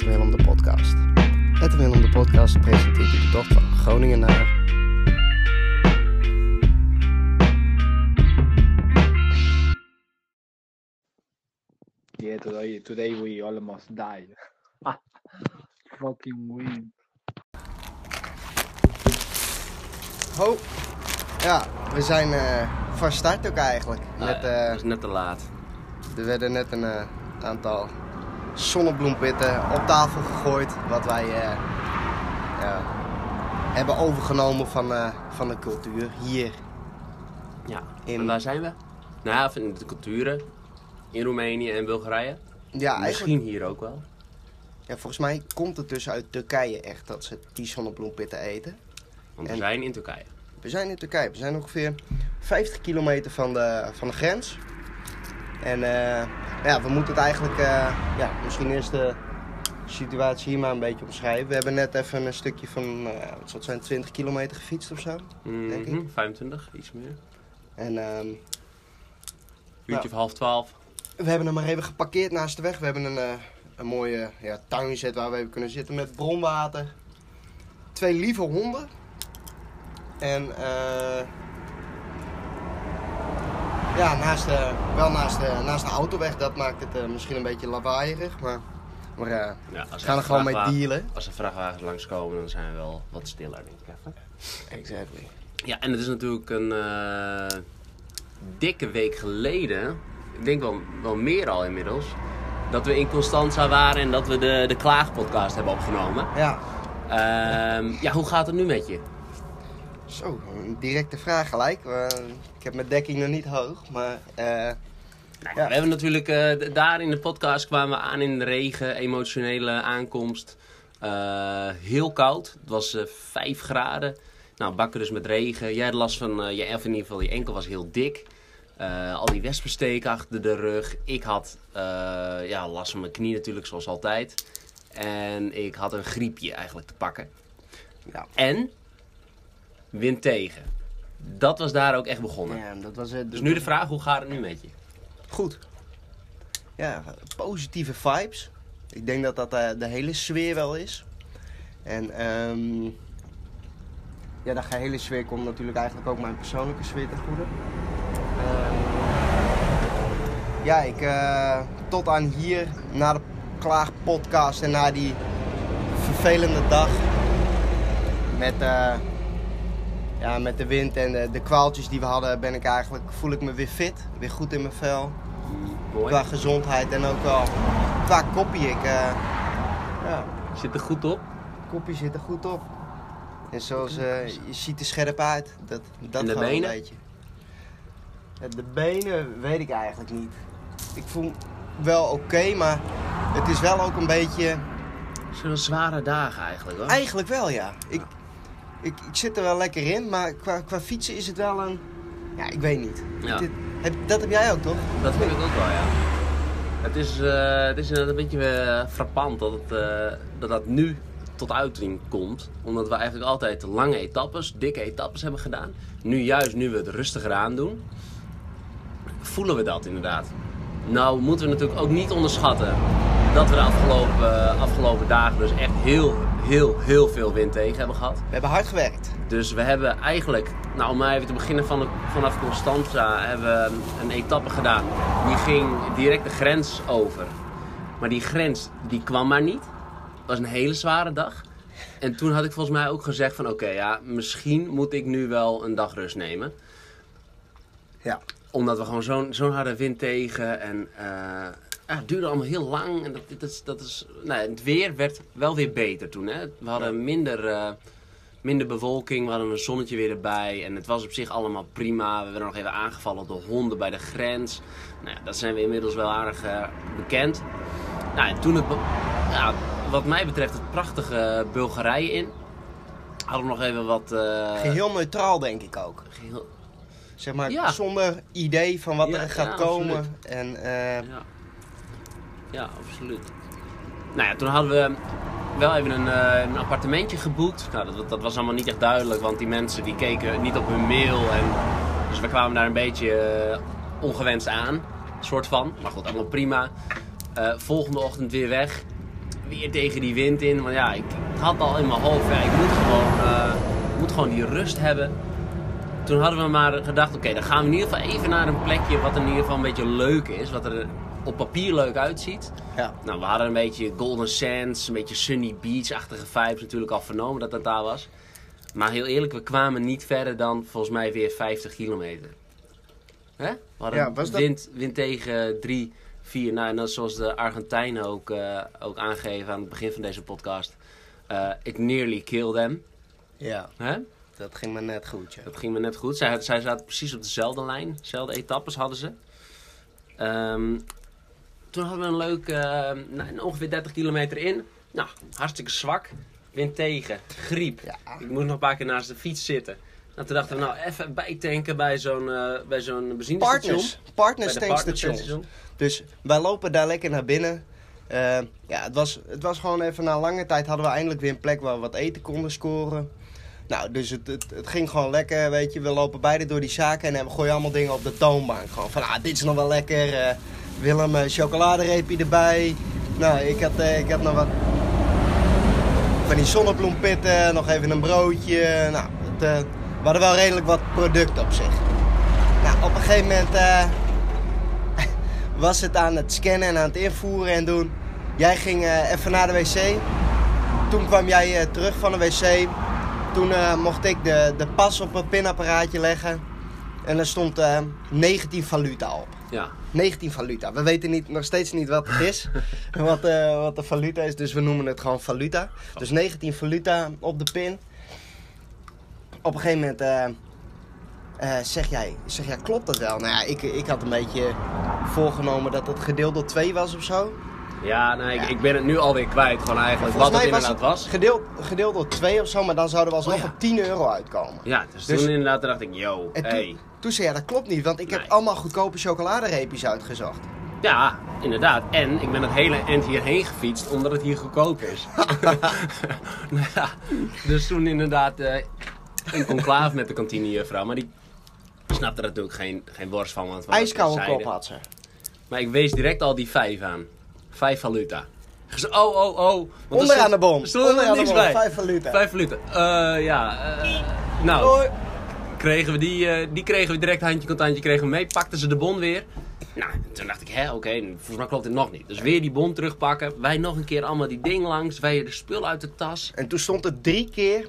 2 Edwin Willem de podcast. Edwin Willem de podcast presenteert u de tocht van Groningen naar... Yeah, today, today we almost died. Fucking win. Ho! Ja, we zijn eh van start ook eigenlijk. Nou Met, ja, eh, dat is net te laat. er werden net een eh, aantal zonnebloempitten op tafel gegooid. Wat wij eh, ja, hebben overgenomen van, eh, van de cultuur hier. Ja. In- En waar zijn we? Nou ja, de culturen. In Roemenië en Bulgarije. Ja, eigenlijk, Misschien hier ook wel. ja, volgens mij komt het dus uit Turkije echt dat ze die zonnebloempitten eten. Want En- we zijn in Turkije. We zijn in Turkije. We zijn ongeveer 50 kilometer van de, van de grens. En eh, ja, we moeten het eigenlijk, eh, ja, misschien eerst de situatie hier maar een beetje omschrijven. We hebben net even een stukje van, eh, wat zal het zijn, 20 kilometer gefietst of zo. Denk ik. Mhm, 25, iets meer. En ehm, Uurtje of half twaalf. we hebben hem maar even geparkeerd naast de weg. We hebben een, eh, een mooie ja, tuinzet waar we even kunnen zitten met bronwater. Twee lieve honden. En eh ja, naast de, wel naast de, naast de autoweg. Dat maakt het eh, misschien een beetje lawaaierig. Maar, maar eh, Ja, als we gaan er gewoon mee dealen. Als er vrachtwagens langskomen, dan zijn we wel wat stiller, denk ik even. Exactly. Ja, en het is natuurlijk een eh, dikke week geleden, ik denk wel, wel meer al inmiddels, dat we in Constanza waren en dat we de, de Klaagpodcast hebben opgenomen. Ja, Ehm, ja, hoe gaat het nu met je? Zo, een directe vraag gelijk. Eh, ik heb mijn dekking nog niet hoog, maar eh, Nou, Ja. We hebben natuurlijk eh, daar in de podcast kwamen we aan in de regen, emotionele aankomst. Heel koud, het was eh 5 graden. Nou, bakken dus met regen. Jij had last van, je, of in ieder geval, je enkel was heel dik. Al die wespensteken achter de rug. Ik had ja, last van mijn knie natuurlijk, zoals altijd. En ik had een griepje eigenlijk te pakken. ja. En wind tegen. Dat was daar ook echt begonnen. ja, dat was het. Dus nu de vraag, hoe gaat het nu met je? Goed. Ja, positieve vibes. Ik denk dat dat eh, de hele sfeer wel is. En ehm ja, de gehele sfeer komt natuurlijk eigenlijk ook mijn persoonlijke sfeer ten goede. Ehm, ja, ik eh, tot aan hier, na de klaagpodcast en na die vervelende dag met, eh, ja, met de wind en de, de kwaaltjes die we hadden, ben ik eigenlijk, voel ik me weer fit, weer goed in mijn vel. Mooi. Qua gezondheid en ook wel qua koppie. Ik, eh, ja, Zit er goed op? koppie zit er goed op. En zoals eh, je ziet er scherp uit. Dat, dat En de benen? een beetje. De benen weet ik eigenlijk niet. Ik voel wel oké, maar het is wel ook een beetje. Wel zware dagen eigenlijk hoor. Eigenlijk wel ja. Ik, ik, ik zit er wel lekker in, maar qua, qua fietsen is het wel een. Ja, ik weet niet. Ja. Dit- heb, dat heb jij ook toch? Dat vind ik ook wel, ja. Het is, eh, het is een beetje eh, frappant dat, het, eh, dat dat nu tot uiting komt. Omdat we eigenlijk altijd lange etappes, dikke etappes hebben gedaan. Nu juist, nu we het rustiger aan doen, voelen we dat inderdaad. Nou moeten we natuurlijk ook niet onderschatten dat we de afgelopen, afgelopen dagen dus echt heel, heel, heel veel wind tegen hebben gehad. We hebben hard gewerkt. Dus we hebben eigenlijk, nou om even te beginnen van, vanaf Constanza, hebben we een etappe gedaan. Die ging direct de grens over. Maar die grens, die kwam maar niet. Het was een hele zware dag. En toen had ik volgens mij ook gezegd van, oké ja, misschien moet ik nu wel een dag rust nemen. Ja. Omdat we gewoon zo'n zo'n harde wind tegen en eh, ja, het duurde allemaal heel lang. En dat, dat is, dat is, nou, het weer werd wel weer beter toen. Hè? We hadden minder, eh, minder bewolking, we hadden een zonnetje weer erbij. En het was op zich allemaal prima. We werden nog even aangevallen door honden bij de grens. Nou ja, dat zijn we inmiddels wel aardig eh, bekend. Nou, en toen het, ja, wat mij betreft, het prachtige Bulgarije in. Hadden we nog even wat... eh, Geheel neutraal denk ik ook. geheel- Zeg maar Ja. zonder idee van wat er gaat komen. absoluut. En Ja. absoluut. Nou ja, toen hadden we wel even een, eh, een appartementje geboekt. Nou, dat, dat was allemaal niet echt duidelijk, want die mensen die keken niet op hun mail. En, dus we kwamen daar een beetje eh, ongewenst aan, soort van. Maar goed, allemaal prima. Eh, volgende ochtend weer weg. weer tegen die wind in. Want ja, ik had al in mijn hoofd, ik moet gewoon, moet gewoon die rust hebben. Toen hadden we maar gedacht, oké, dan gaan we in ieder geval even naar een plekje wat in ieder geval een beetje leuk is. Wat er op papier leuk uitziet. Ja. Nou, we hadden een beetje Golden Sands, een beetje Sunny Beach-achtige vibes natuurlijk al vernomen dat dat daar was. Maar heel eerlijk, we kwamen niet verder dan volgens mij weer 50 kilometer. Hè? We hadden Ja, was dat- wind, wind tegen 3, 4. Nou, en dat zoals de Argentijnen ook, eh, ook aangeven aan het begin van deze podcast. eh it nearly killed them. Ja, Hè? dat ging me net goed. Ja. Dat ging me net goed. Zij, zij zaten precies op dezelfde lijn. Dezelfde etappes hadden ze. Ehm, toen hadden we een leuk, eh, nou, ongeveer 30 kilometer in. Nou, hartstikke zwak. Wind tegen, griep. Ja. Ik moest nog een paar keer naast de fiets zitten. En toen dachten we, nou, even bijtanken bij zo'n eh bij zo'n benzinestation. Partners, partners partnerstation. Dus wij lopen daar lekker naar binnen. Eh, ja, het was, het was gewoon even na lange tijd hadden we eindelijk weer een plek waar we wat eten konden scoren. Nou, dus het, het, het ging gewoon lekker, weet je. We lopen beide door die zaken en we gooien allemaal dingen op de toonbank. Gewoon van, ah, dit is nog wel lekker. Willem, eh, chocoladereepje erbij. Nou, ik had, eh, ik had nog wat van die zonnebloempitten, nog even een broodje. Nou, het, eh, we hadden wel redelijk wat product op zich. Nou, op een gegeven moment was het aan het scannen en aan het invoeren en doen. Jij ging even naar de wc. Toen kwam jij terug van de wc. Toen mocht ik de, de pas op het pinapparaatje leggen. En er stond eh 19 valuta op. Ja, 19 valuta. We weten niet, nog steeds niet wat het is. wat, eh, wat de valuta is, dus we noemen het gewoon valuta. Dus 19 valuta op de pin. Op een gegeven moment eh, eh, zeg, jij, zeg jij, klopt dat wel? Nou ja, ik, ik had een beetje voorgenomen dat het gedeeld door 2 was of zo. ja, nou, ik, Ja. ik ben het nu alweer kwijt. Gewoon eigenlijk wat het inderdaad was. gedeeld, gedeeld door 2 of zo, maar dan zouden we alsnog Oh ja. op 10 euro uitkomen. Ja, dus, Dus- toen inderdaad dacht ik, yo, toen, hey. Toen zei jij, dat klopt niet, want ik heb Nee. allemaal goedkope chocoladereepjes uitgezocht. Ja, inderdaad. En ik ben het hele eind hierheen gefietst omdat het hier goedkoop is. nou ja, dus toen inderdaad eh in conclave met de kantinejuffrouw. Maar die snapte er natuurlijk geen, geen worst van. Want IJskoude kop had ze. Maar ik wees direct al die vijf aan. Vijf valuta. Oh, oh, oh. Want er Onderaan stond- de bom. Er stond er de niks bom. bij. 5 valuta. Vijf valuta. Eh, ja. eh, nou, Hoi. Kregen we die, eh, die kregen we direct handje contantje kregen we mee. Pakten ze de bon weer. Nou, toen dacht ik, hè, oké, volgens mij klopt het nog niet. Dus weer die bon terugpakken. Wij nog een keer allemaal die ding langs. Wij de spul uit de tas. En toen stond er drie keer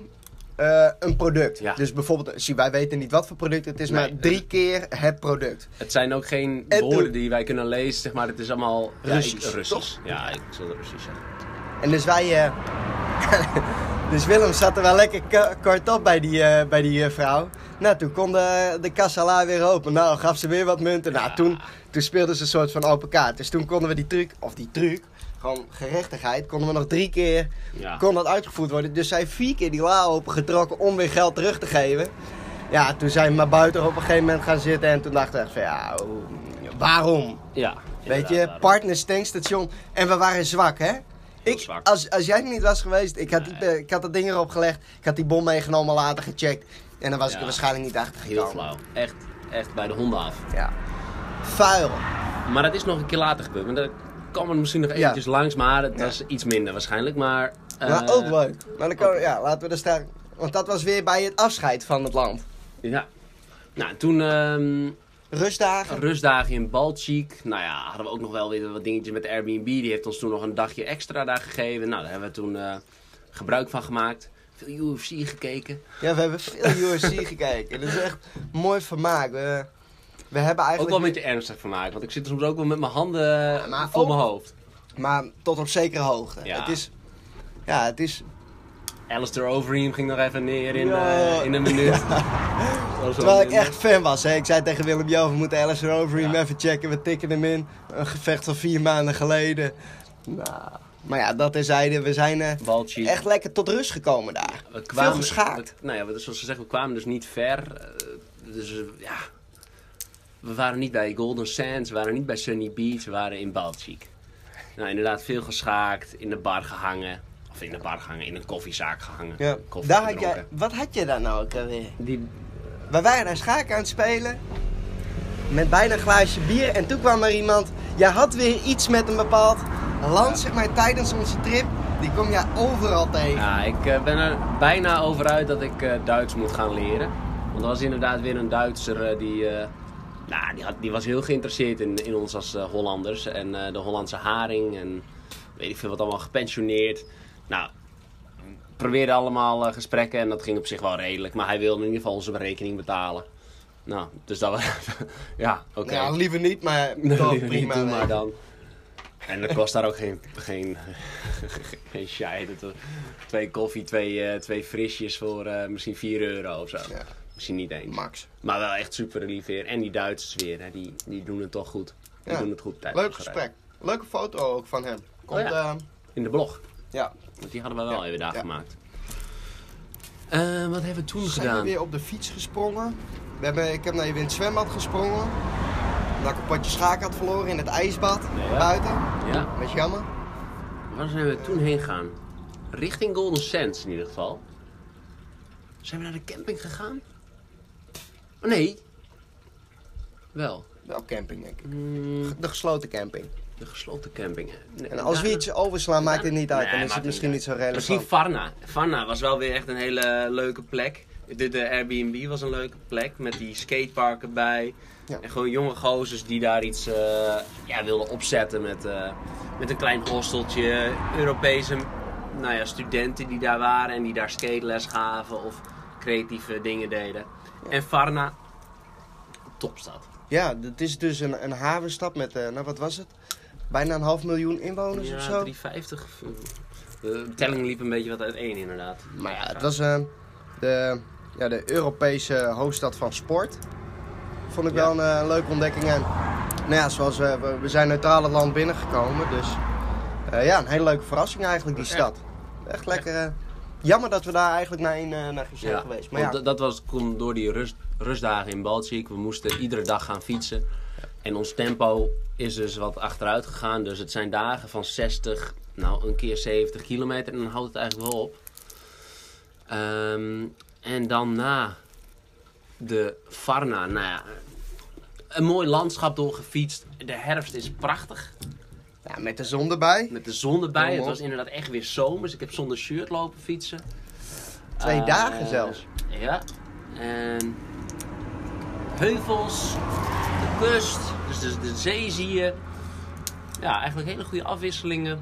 eh, een product. Ja. Dus bijvoorbeeld, zie, wij weten niet wat voor product het is, maar drie keer het product. Het zijn ook geen En woorden toen- die wij kunnen lezen, zeg maar. Het is allemaal ja, Russisch, ik- Russisch. toch? Ja, ik zal het Russisch zeggen. En dus wij. eh, dus Willem zat er wel lekker kort op bij die, eh, bij die eh, vrouw. Nou, toen kon de, de kassala weer open. Nou, gaf ze weer wat munten. Nou, toen, toen speelden ze een soort van open kaart. Dus toen konden we die truc, of die truc, gewoon gerechtigheid, konden we nog drie keer Ja. kon dat uitgevoerd worden. Dus zij vier keer die la opengetrokken om weer geld terug te geven. Ja, toen zijn we maar buiten op een gegeven moment gaan zitten. En toen dachten we echt van ja, hoe- waarom? Ja. Weet je, partners tankstation. En we waren zwak, hè? Ik. Als, als jij niet was geweest, ik had, die, eh, ik had dat ding erop gelegd. Ik had die bom meegenomen, later gecheckt. En dan was ik er waarschijnlijk niet achter Heel gekomen. flauw. Echt, echt bij de honden af. Ja. Vuil. Maar dat is nog een keer later gebeurd. Maar daar kwam er misschien nog eventjes langs. Maar het Ja. was iets minder waarschijnlijk. Maar, eh, maar ook leuk. Maar dan ja, laten we er staan. Want dat was weer bij het afscheid van het land. Ja. Nou, toen ehm, Rustdagen. rustdagen in Balchik. Nou ja, hadden we ook nog wel weer wat dingetjes met Airbnb. Die heeft ons toen nog een dagje extra daar gegeven. Nou, daar hebben we toen eh, gebruik van gemaakt. Veel UFC gekeken. Ja, we hebben veel UFC gekeken. Dat is echt mooi vermaak. We, we hebben Ook eigenlijk... wel een beetje ernstig maken. Want ik zit soms ook wel met mijn handen maar voor ook- mijn hoofd. Maar tot op zekere hoogte. Ja. Het is... Ja, het is... Alistair Overeem ging nog even neer in, Ja. eh, in een minuut. Terwijl ik echt fan was. Hè. Ik zei tegen Willem, Jo, we moeten Alistair Overeem Ja. even checken. We tikken hem in. Een gevecht van vier maanden geleden. Nou, maar ja, dat terzijde. We zijn eh, echt lekker tot rust gekomen daar. We Veel geschaakt. we- nou ja, zoals ze zeggen, we kwamen dus niet ver. eh, dus eh, ja, we waren niet bij Golden Sands, we waren niet bij Sunny Beach, we waren in Balchik. Nou, inderdaad, veel geschaakt, in de bar gehangen. Of in de bar gehangen, in een koffiezaak gehangen. Ja. Koffie Daar had jij, wat had je daar nou ook alweer? Die, We waren daar schaken aan het spelen. Met bijna een glaasje bier. En toen kwam er iemand. Jij had weer iets met een bepaald land, zeg maar, tijdens onze trip. Die kom je overal tegen. Ja, ik eh, ben er bijna over uit dat ik eh, Duits moet gaan leren. Want er was inderdaad weer een Duitser eh, die, nou, die, had, die was heel geïnteresseerd in, in ons als Hollanders. En de Hollandse haring en weet ik veel wat allemaal gepensioneerd. Nou, we probeerden allemaal gesprekken en dat ging op zich wel redelijk. Maar hij wilde in ieder geval onze rekening betalen. Nou, dus dat was... ja, oké. Ja, liever niet, maar Nee, prima. niet, maar dan. En dat kost daar ook geen, geen, geen we- Twee koffie, twee, eh, twee frisjes voor eh, misschien 4 euro of zo. Ja. Misschien niet eens. Max. Maar wel echt super lief weer. En die Duitsers weer, hè, die, die doen het toch goed. Die Ja. doen het goed tijdens Leuk gesprek. Leuke foto ook van hem. Komt, Oh ja. eh, In de blog. ja. Want die hadden we wel even daar gemaakt. Wat hebben we toen Zijn we gedaan? weer op de fiets gesprongen. We hebben, ik heb nou even in het zwembad gesprongen. Omdat ik een potje schaak had verloren in het ijsbad. Ja. Buiten. Ja, Met jammer. waar zijn we toen heen gegaan? Richting Golden Sands in ieder geval. Zijn we naar de camping gegaan? Oh, nee. Wel. Wel camping, denk ik. Mm, De gesloten camping. de gesloten camping. Nee, En als we daar- iets overslaan, maakt het niet uit. Nee, Dan is het misschien niet niet zo relevant. Misschien Varna. Varna was wel weer echt een hele leuke plek. De, de Airbnb was een leuke plek met die skatepark erbij. Ja. En gewoon jonge gozers die daar iets eh, ja, wilden opzetten met, eh, met een klein hosteltje. Europese nou ja, studenten die daar waren en die daar skateles gaven of creatieve dingen deden. En Varna, topstad. Ja, het is dus een, een havenstad met, eh, nou wat was het? Bijna een half miljoen inwoners Ja, of zo. 350. De telling liep een beetje wat uiteen inderdaad. Maar ja, het was de, ja, de Europese hoofdstad van sport. Vond ik Ja. wel een eh, leuke ontdekking. En nou ja, zoals we, we, we zijn neutraal het land binnengekomen. Dus eh, ja, een hele leuke verrassing eigenlijk, die Echt. stad. Echt lekker. eh, jammer dat we daar eigenlijk naar, een, eh, naar zijn geweest. Maar ja, dat- dat was kon door die rust, rustdagen in Baltjik. We moesten iedere dag gaan fietsen. En ons tempo is dus wat achteruit gegaan. Dus het zijn dagen van 60, nou een keer 70 kilometer. En dan houdt het eigenlijk wel op. Ehm, en dan na de Varna, nou ja, een mooi landschap doorgefietst. De herfst is prachtig. ja, met de zon erbij. Met de zon erbij. Kom Het op. was inderdaad echt weer zomers. Ik heb zonder shirt lopen fietsen. Twee Eh, dagen zelfs. Ja. En heuvels, de kust, dus de, de zee zie je. Ja, eigenlijk hele goede afwisselingen.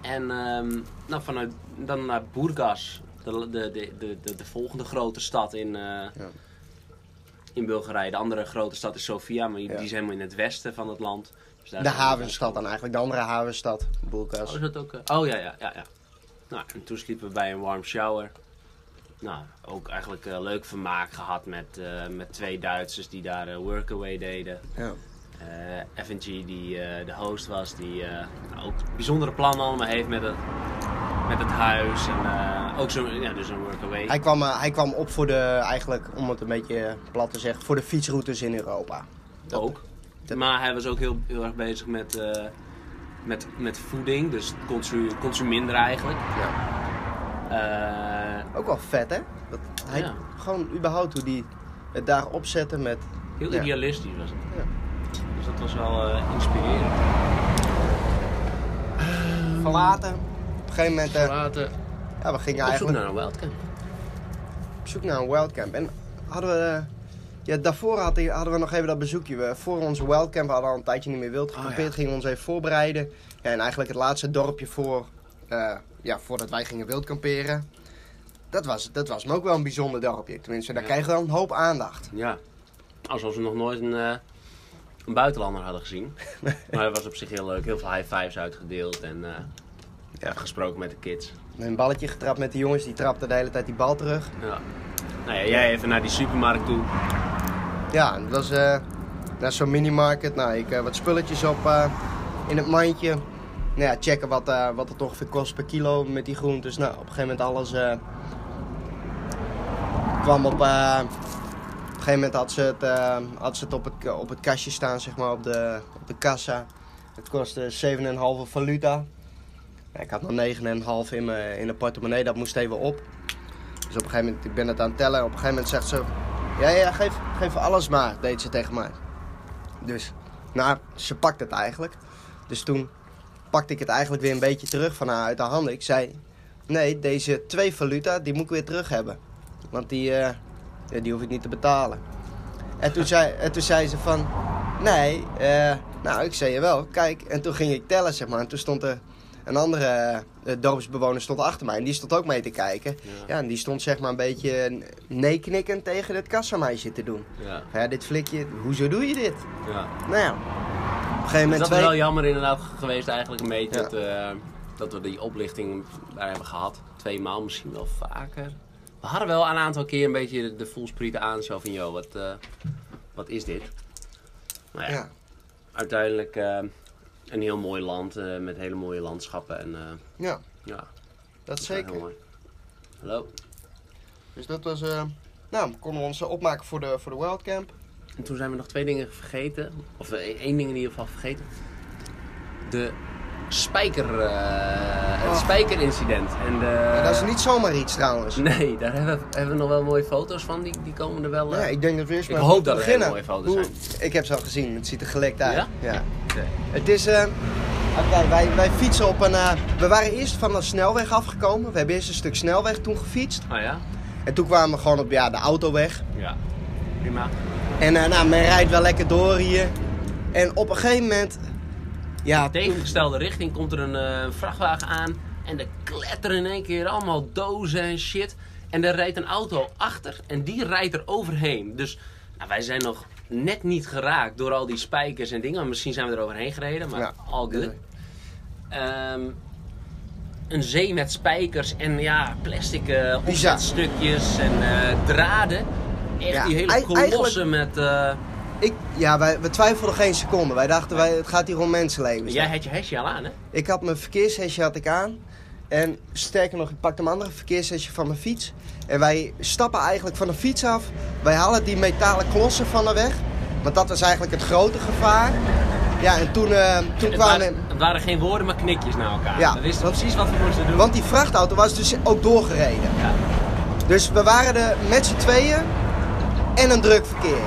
En ehm, nou, vanuit dan naar Burgas, de, de, de, de, de, de volgende grote stad in, eh, in Bulgarije. De andere grote stad is Sofia, maar die, Ja. die is helemaal in het westen van het land. Dus daar De havenstad dan eigenlijk, de andere havenstad, Boelkas. Oh, is dat ook? eh, Oh ja, ja, ja, ja. Nou, en toen sliepen we bij een warm shower. Nou, ook eigenlijk eh, leuk vermaak gehad met, eh, met twee Duitsers die daar workaway deden. Ja. Eh FNG, die eh, de host was, die eh, nou, ook bijzondere plannen allemaal heeft met het, met het huis. En eh, ook zo'n, ja, dus een workaway. Hij, kwam, eh, hij kwam op voor de, eigenlijk, om het een beetje plat te zeggen, voor de fietsroutes in Europa. Dat- ook. dat- Maar hij was ook heel, heel erg bezig met, eh, met, met voeding, dus consu, consumeren eigenlijk. Ja. Eh, Ook wel vet, hè? Dat hij, Ja. Gewoon überhaupt hoe die het daar opzetten met... heel Ja. idealistisch was het. Ja. Dus dat was wel eh, inspirerend. Verlaten. Op een gegeven moment, eh, Laten ja, we gingen op zoek eigenlijk naar een wildcamp. op zoek naar een wildcamp. En hadden we... ja, daarvoor hadden, hadden we nog even dat bezoekje. We, voor onze wildcamp hadden we al een tijdje niet meer wild Oh, gekampeerd. ja. Gingen we ons even voorbereiden. Ja, en eigenlijk het laatste dorpje voor, eh, ja, voordat wij gingen wild kamperen. Dat was, dat was me ook wel een bijzonder dorpje. Tenminste, daar Ja. kregen we wel een hoop aandacht. Ja, alsof we nog nooit een, eh, een buitenlander hadden gezien. maar dat was op zich heel leuk. Heel veel high fives uitgedeeld en eh, Ja. gesproken met de kids. Een balletje getrapt met de jongens. Die trapten de hele tijd die bal terug. Ja. Nou ja, jij even naar die supermarkt toe. Ja, dat was eh, naar zo'n minimarket. Nou, ik eh, wat spulletjes op eh, in het mandje. Nou ja, checken wat, wat het ongeveer kost per kilo met die groentes. Nou, op een gegeven moment alles kwam op... op een gegeven moment had ze het, had ze het op, het, op het kastje staan, zeg maar, op de, op de kassa. Het kostte 7,5 valuta. Ik had nog 9,5 in in de portemonnee, dat moest even op. Dus op een gegeven moment, ik ben het aan het tellen. Op een gegeven moment zegt ze, ja, ja, geef, geef alles maar, deed ze tegen mij. Dus, nou, ze pakt het eigenlijk. Dus toen pakte ik het eigenlijk weer een beetje terug van haar uit de handen. Ik zei, nee, deze twee valuta, die moet ik weer terug hebben. Want die, eh, die hoef ik niet te betalen. En toen zei, en toen zei ze van, nee, eh, nou ik zei je wel, kijk. En toen ging ik tellen, zeg maar. En toen stond er een andere eh, dorpsbewoner stond achter mij. En die stond ook mee te kijken. Ja. Ja, en die stond zeg maar een beetje nee knikkend tegen het kassameisje te doen. Ja, Ja, dit flikje, hoezo doe je dit? ja. Nou ja, op een gegeven Dus moment dat is twee... wel jammer inderdaad geweest eigenlijk een beetje dat, eh, dat we die oplichting daar hebben gehad. Twee maal misschien wel vaker. We hadden wel een aantal keer een beetje de, voelsprieten aan. Zo van, joh, wat, eh, wat is dit? Maar ja, Ja, uiteindelijk een heel mooi land eh, met hele mooie landschappen. En eh, ja, ja, dat is zeker. mooi. Hallo. Dus dat was... eh nou, konden we ons opmaken voor de, voor de World Camp. En toen zijn we nog twee dingen vergeten. Of één ding in ieder geval vergeten. De spijker... eh, het Oh. spijkerincident. En de... Ja, dat is niet zomaar iets trouwens. Nee, daar hebben we, hebben we nog wel mooie foto's van. Die, die komen er wel... eh, Ja, ik denk dat we eerst Ik maar hoop moeten dat er hele beginnen. mooie foto's Hoe- Ik heb ze al gezien, het ziet er gelekt uit. Ja? Oké. Het is... eh, oké, wij, wij fietsen op een... eh, we waren eerst van de snelweg afgekomen. We hebben eerst een stuk snelweg toen gefietst. Oh ja? En toen kwamen we gewoon op ja, de autoweg. Ja. Prima. En eh, nou, men rijdt wel lekker door hier. En op een gegeven moment... Ja, Tegengestelde richting komt er een eh, vrachtwagen aan. En er kletteren in één keer allemaal dozen en shit. En er rijdt een auto achter. En die rijdt er overheen. Dus nou, wij zijn nog net niet geraakt door al die spijkers en dingen. Misschien zijn we er overheen gereden, maar Ja. all good. Ehm, een zee met spijkers en ja, plastic eh Bizar. opzetstukjes en eh, draden. Echt Ja, die hele kolossen met... eh, Ik, ja, wij, we twijfelden geen seconde. Wij dachten, wij, het gaat hier om mensenlevens. jij had je hesje al aan, hè? Ik had mijn verkeershesje had ik aan. En sterker nog, ik pakte mijn andere verkeershesje van mijn fiets. En wij stappen eigenlijk van de fiets af. Wij halen die metalen klossen van de weg. Want dat was eigenlijk het grote gevaar. Ja, en toen, eh, toen Het kwamen... waren, het waren geen woorden, maar knikjes naar elkaar. Ja. We wisten precies wat we moesten doen. Want die vrachtauto was dus ook doorgereden. Ja, Dus we waren er met z'n tweeën en een druk verkeer.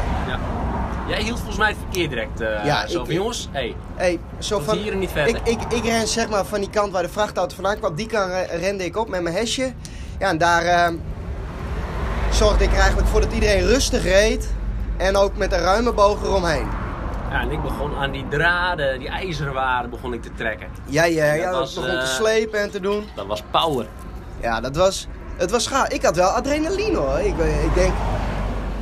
Ja. Jij hield volgens mij het verkeer direct eh, Ja, zo ik- van jongens, hey, Hey, zo van, hier en niet verder. Ik, ik, ik ren zeg maar van die kant waar de vrachtauto vandaan kwam. Die kant re- rende ik op met mijn hesje. Ja, en daar eh, zorgde ik er eigenlijk voor dat iedereen rustig reed. En ook met een ruime boog eromheen. ja, en ik begon aan die draden, die ijzeren waren, begon ik te trekken. Jij eh, Dat ja, was, begon te eh, slepen en te doen. Dat was power. Ja, dat was... Het was gaaf. Ik had wel adrenaline hoor. Ik, eh, ik, denk,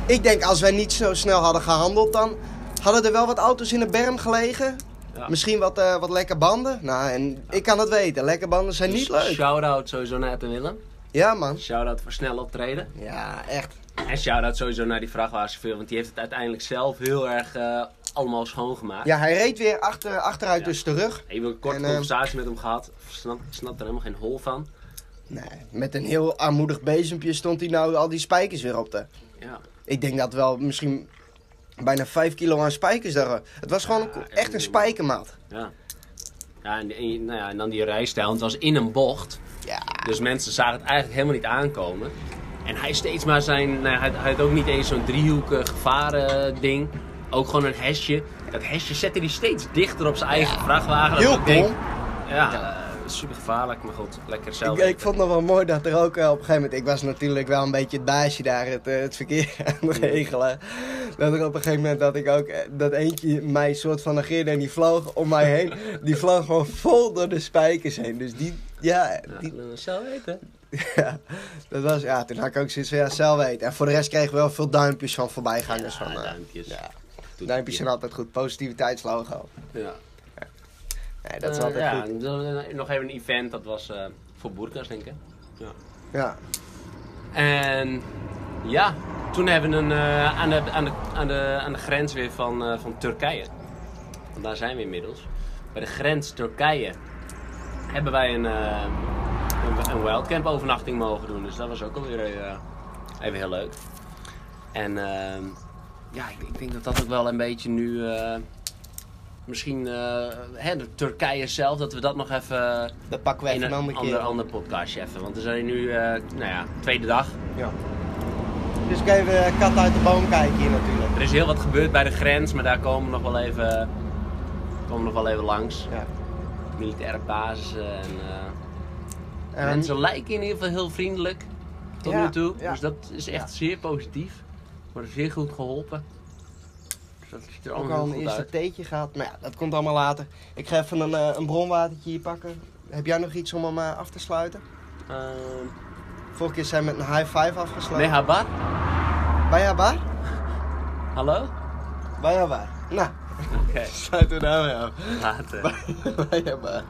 ik denk als wij niet zo snel hadden gehandeld dan... Hadden er wel wat auto's in de berm gelegen. Ja. Misschien wat, eh, wat lekke banden. Nou, en ik kan het weten. Lekke banden zijn niet Dus leuk. Shout-out sowieso naar Ed en Willem. Ja, man. Shout-out voor snel optreden. Ja, echt. En shout-out sowieso naar die vrachtwagenchauffeur, want die heeft het uiteindelijk zelf heel erg eh, allemaal schoongemaakt. Ja, hij reed weer achter, achteruit Ja. dus terug. Even een korte En, eh, conversatie met hem gehad. Snap, snap er helemaal geen hol van. Nee, met een heel armoedig bezempje stond hij nou al die spijkers weer op de... Ja. Ik denk dat wel misschien bijna 5 kilo aan spijkers daar... Het was gewoon Ja, echt een spijkermaat. Ja. Ja, en, en- nou ja, en dan die rijstijl. Het was in een bocht. Ja. Dus mensen zagen het eigenlijk helemaal niet aankomen. En hij steeds maar zijn... Nou, hij, hij had ook niet eens zo'n driehoek eh, gevaren ding. Ook gewoon een hesje. Dat hesje zette hij steeds dichter op zijn eigen vrachtwagen. Heel denk, dom. Ja, eh, super gevaarlijk. Maar goed, lekker zelf. Ik, ik vond het nog wel mooi dat er ook eh, op een gegeven moment... Ik was natuurlijk wel een beetje het baasje daar, het, eh, het verkeer aan het regelen. Dat er op een gegeven moment dat ik ook... eh, Dat eentje mij soort van negeerde en die vloog om mij heen. Die vloog gewoon vol door de spijkers heen. Dus die... Ja, Ja, die, zelf weten. Ja, dat was, ja, toen had ik ook zoiets van, ja, zelf weten. En voor de rest kregen we wel veel duimpjes van voorbijgangers. Ja, van, duimpjes. Ja, duimpjes zijn altijd goed. Positiviteitslogo. Ja. Nee, dat is Eh, altijd ja, goed. eh, nog even een event. Dat was eh, voor boerka's, denk ik. Ja. En ja, toen hebben we een, eh, aan, de, aan, de, aan, de, aan de grens weer van, eh, van Turkije. Want daar zijn we inmiddels. Bij de grens Turkije hebben wij een, eh een, een wildcamp overnachting mogen doen. Dus dat was ook alweer eh, even heel leuk. En ehm, ja, ik, ik denk dat dat ook wel een beetje nu... eh, misschien eh, hè, de Turkije zelf, dat we dat nog even Dat pakken we in even een een andere ander, ander podcastje even. Want we zijn nu, eh, nou ja, tweede dag. Ja. Dus ik even eh, kat uit de boom kijken hier natuurlijk. Er is heel wat gebeurd bij de grens, maar daar komen we nog wel even, komen nog wel even langs. Ja. militaire basissen. En, eh, En- mensen lijken in ieder geval heel vriendelijk tot Ja, nu toe. ja. Dus dat is echt zeer positief. Worden zeer goed geholpen. Dat ziet er ook al een eerste uit. theetje gehad. Maar ja, dat komt allemaal later. Ik ga even een, eh, een bronwatertje hier pakken. Heb jij nog iets om hem eh, af te sluiten? Ehm, Vorige keer zijn we met een high five afgesloten. nee, Habar? Bij Habar? Hallo? Bij Habar. Nou, Oké, sluiten we daarmee af. later. Bij Habar.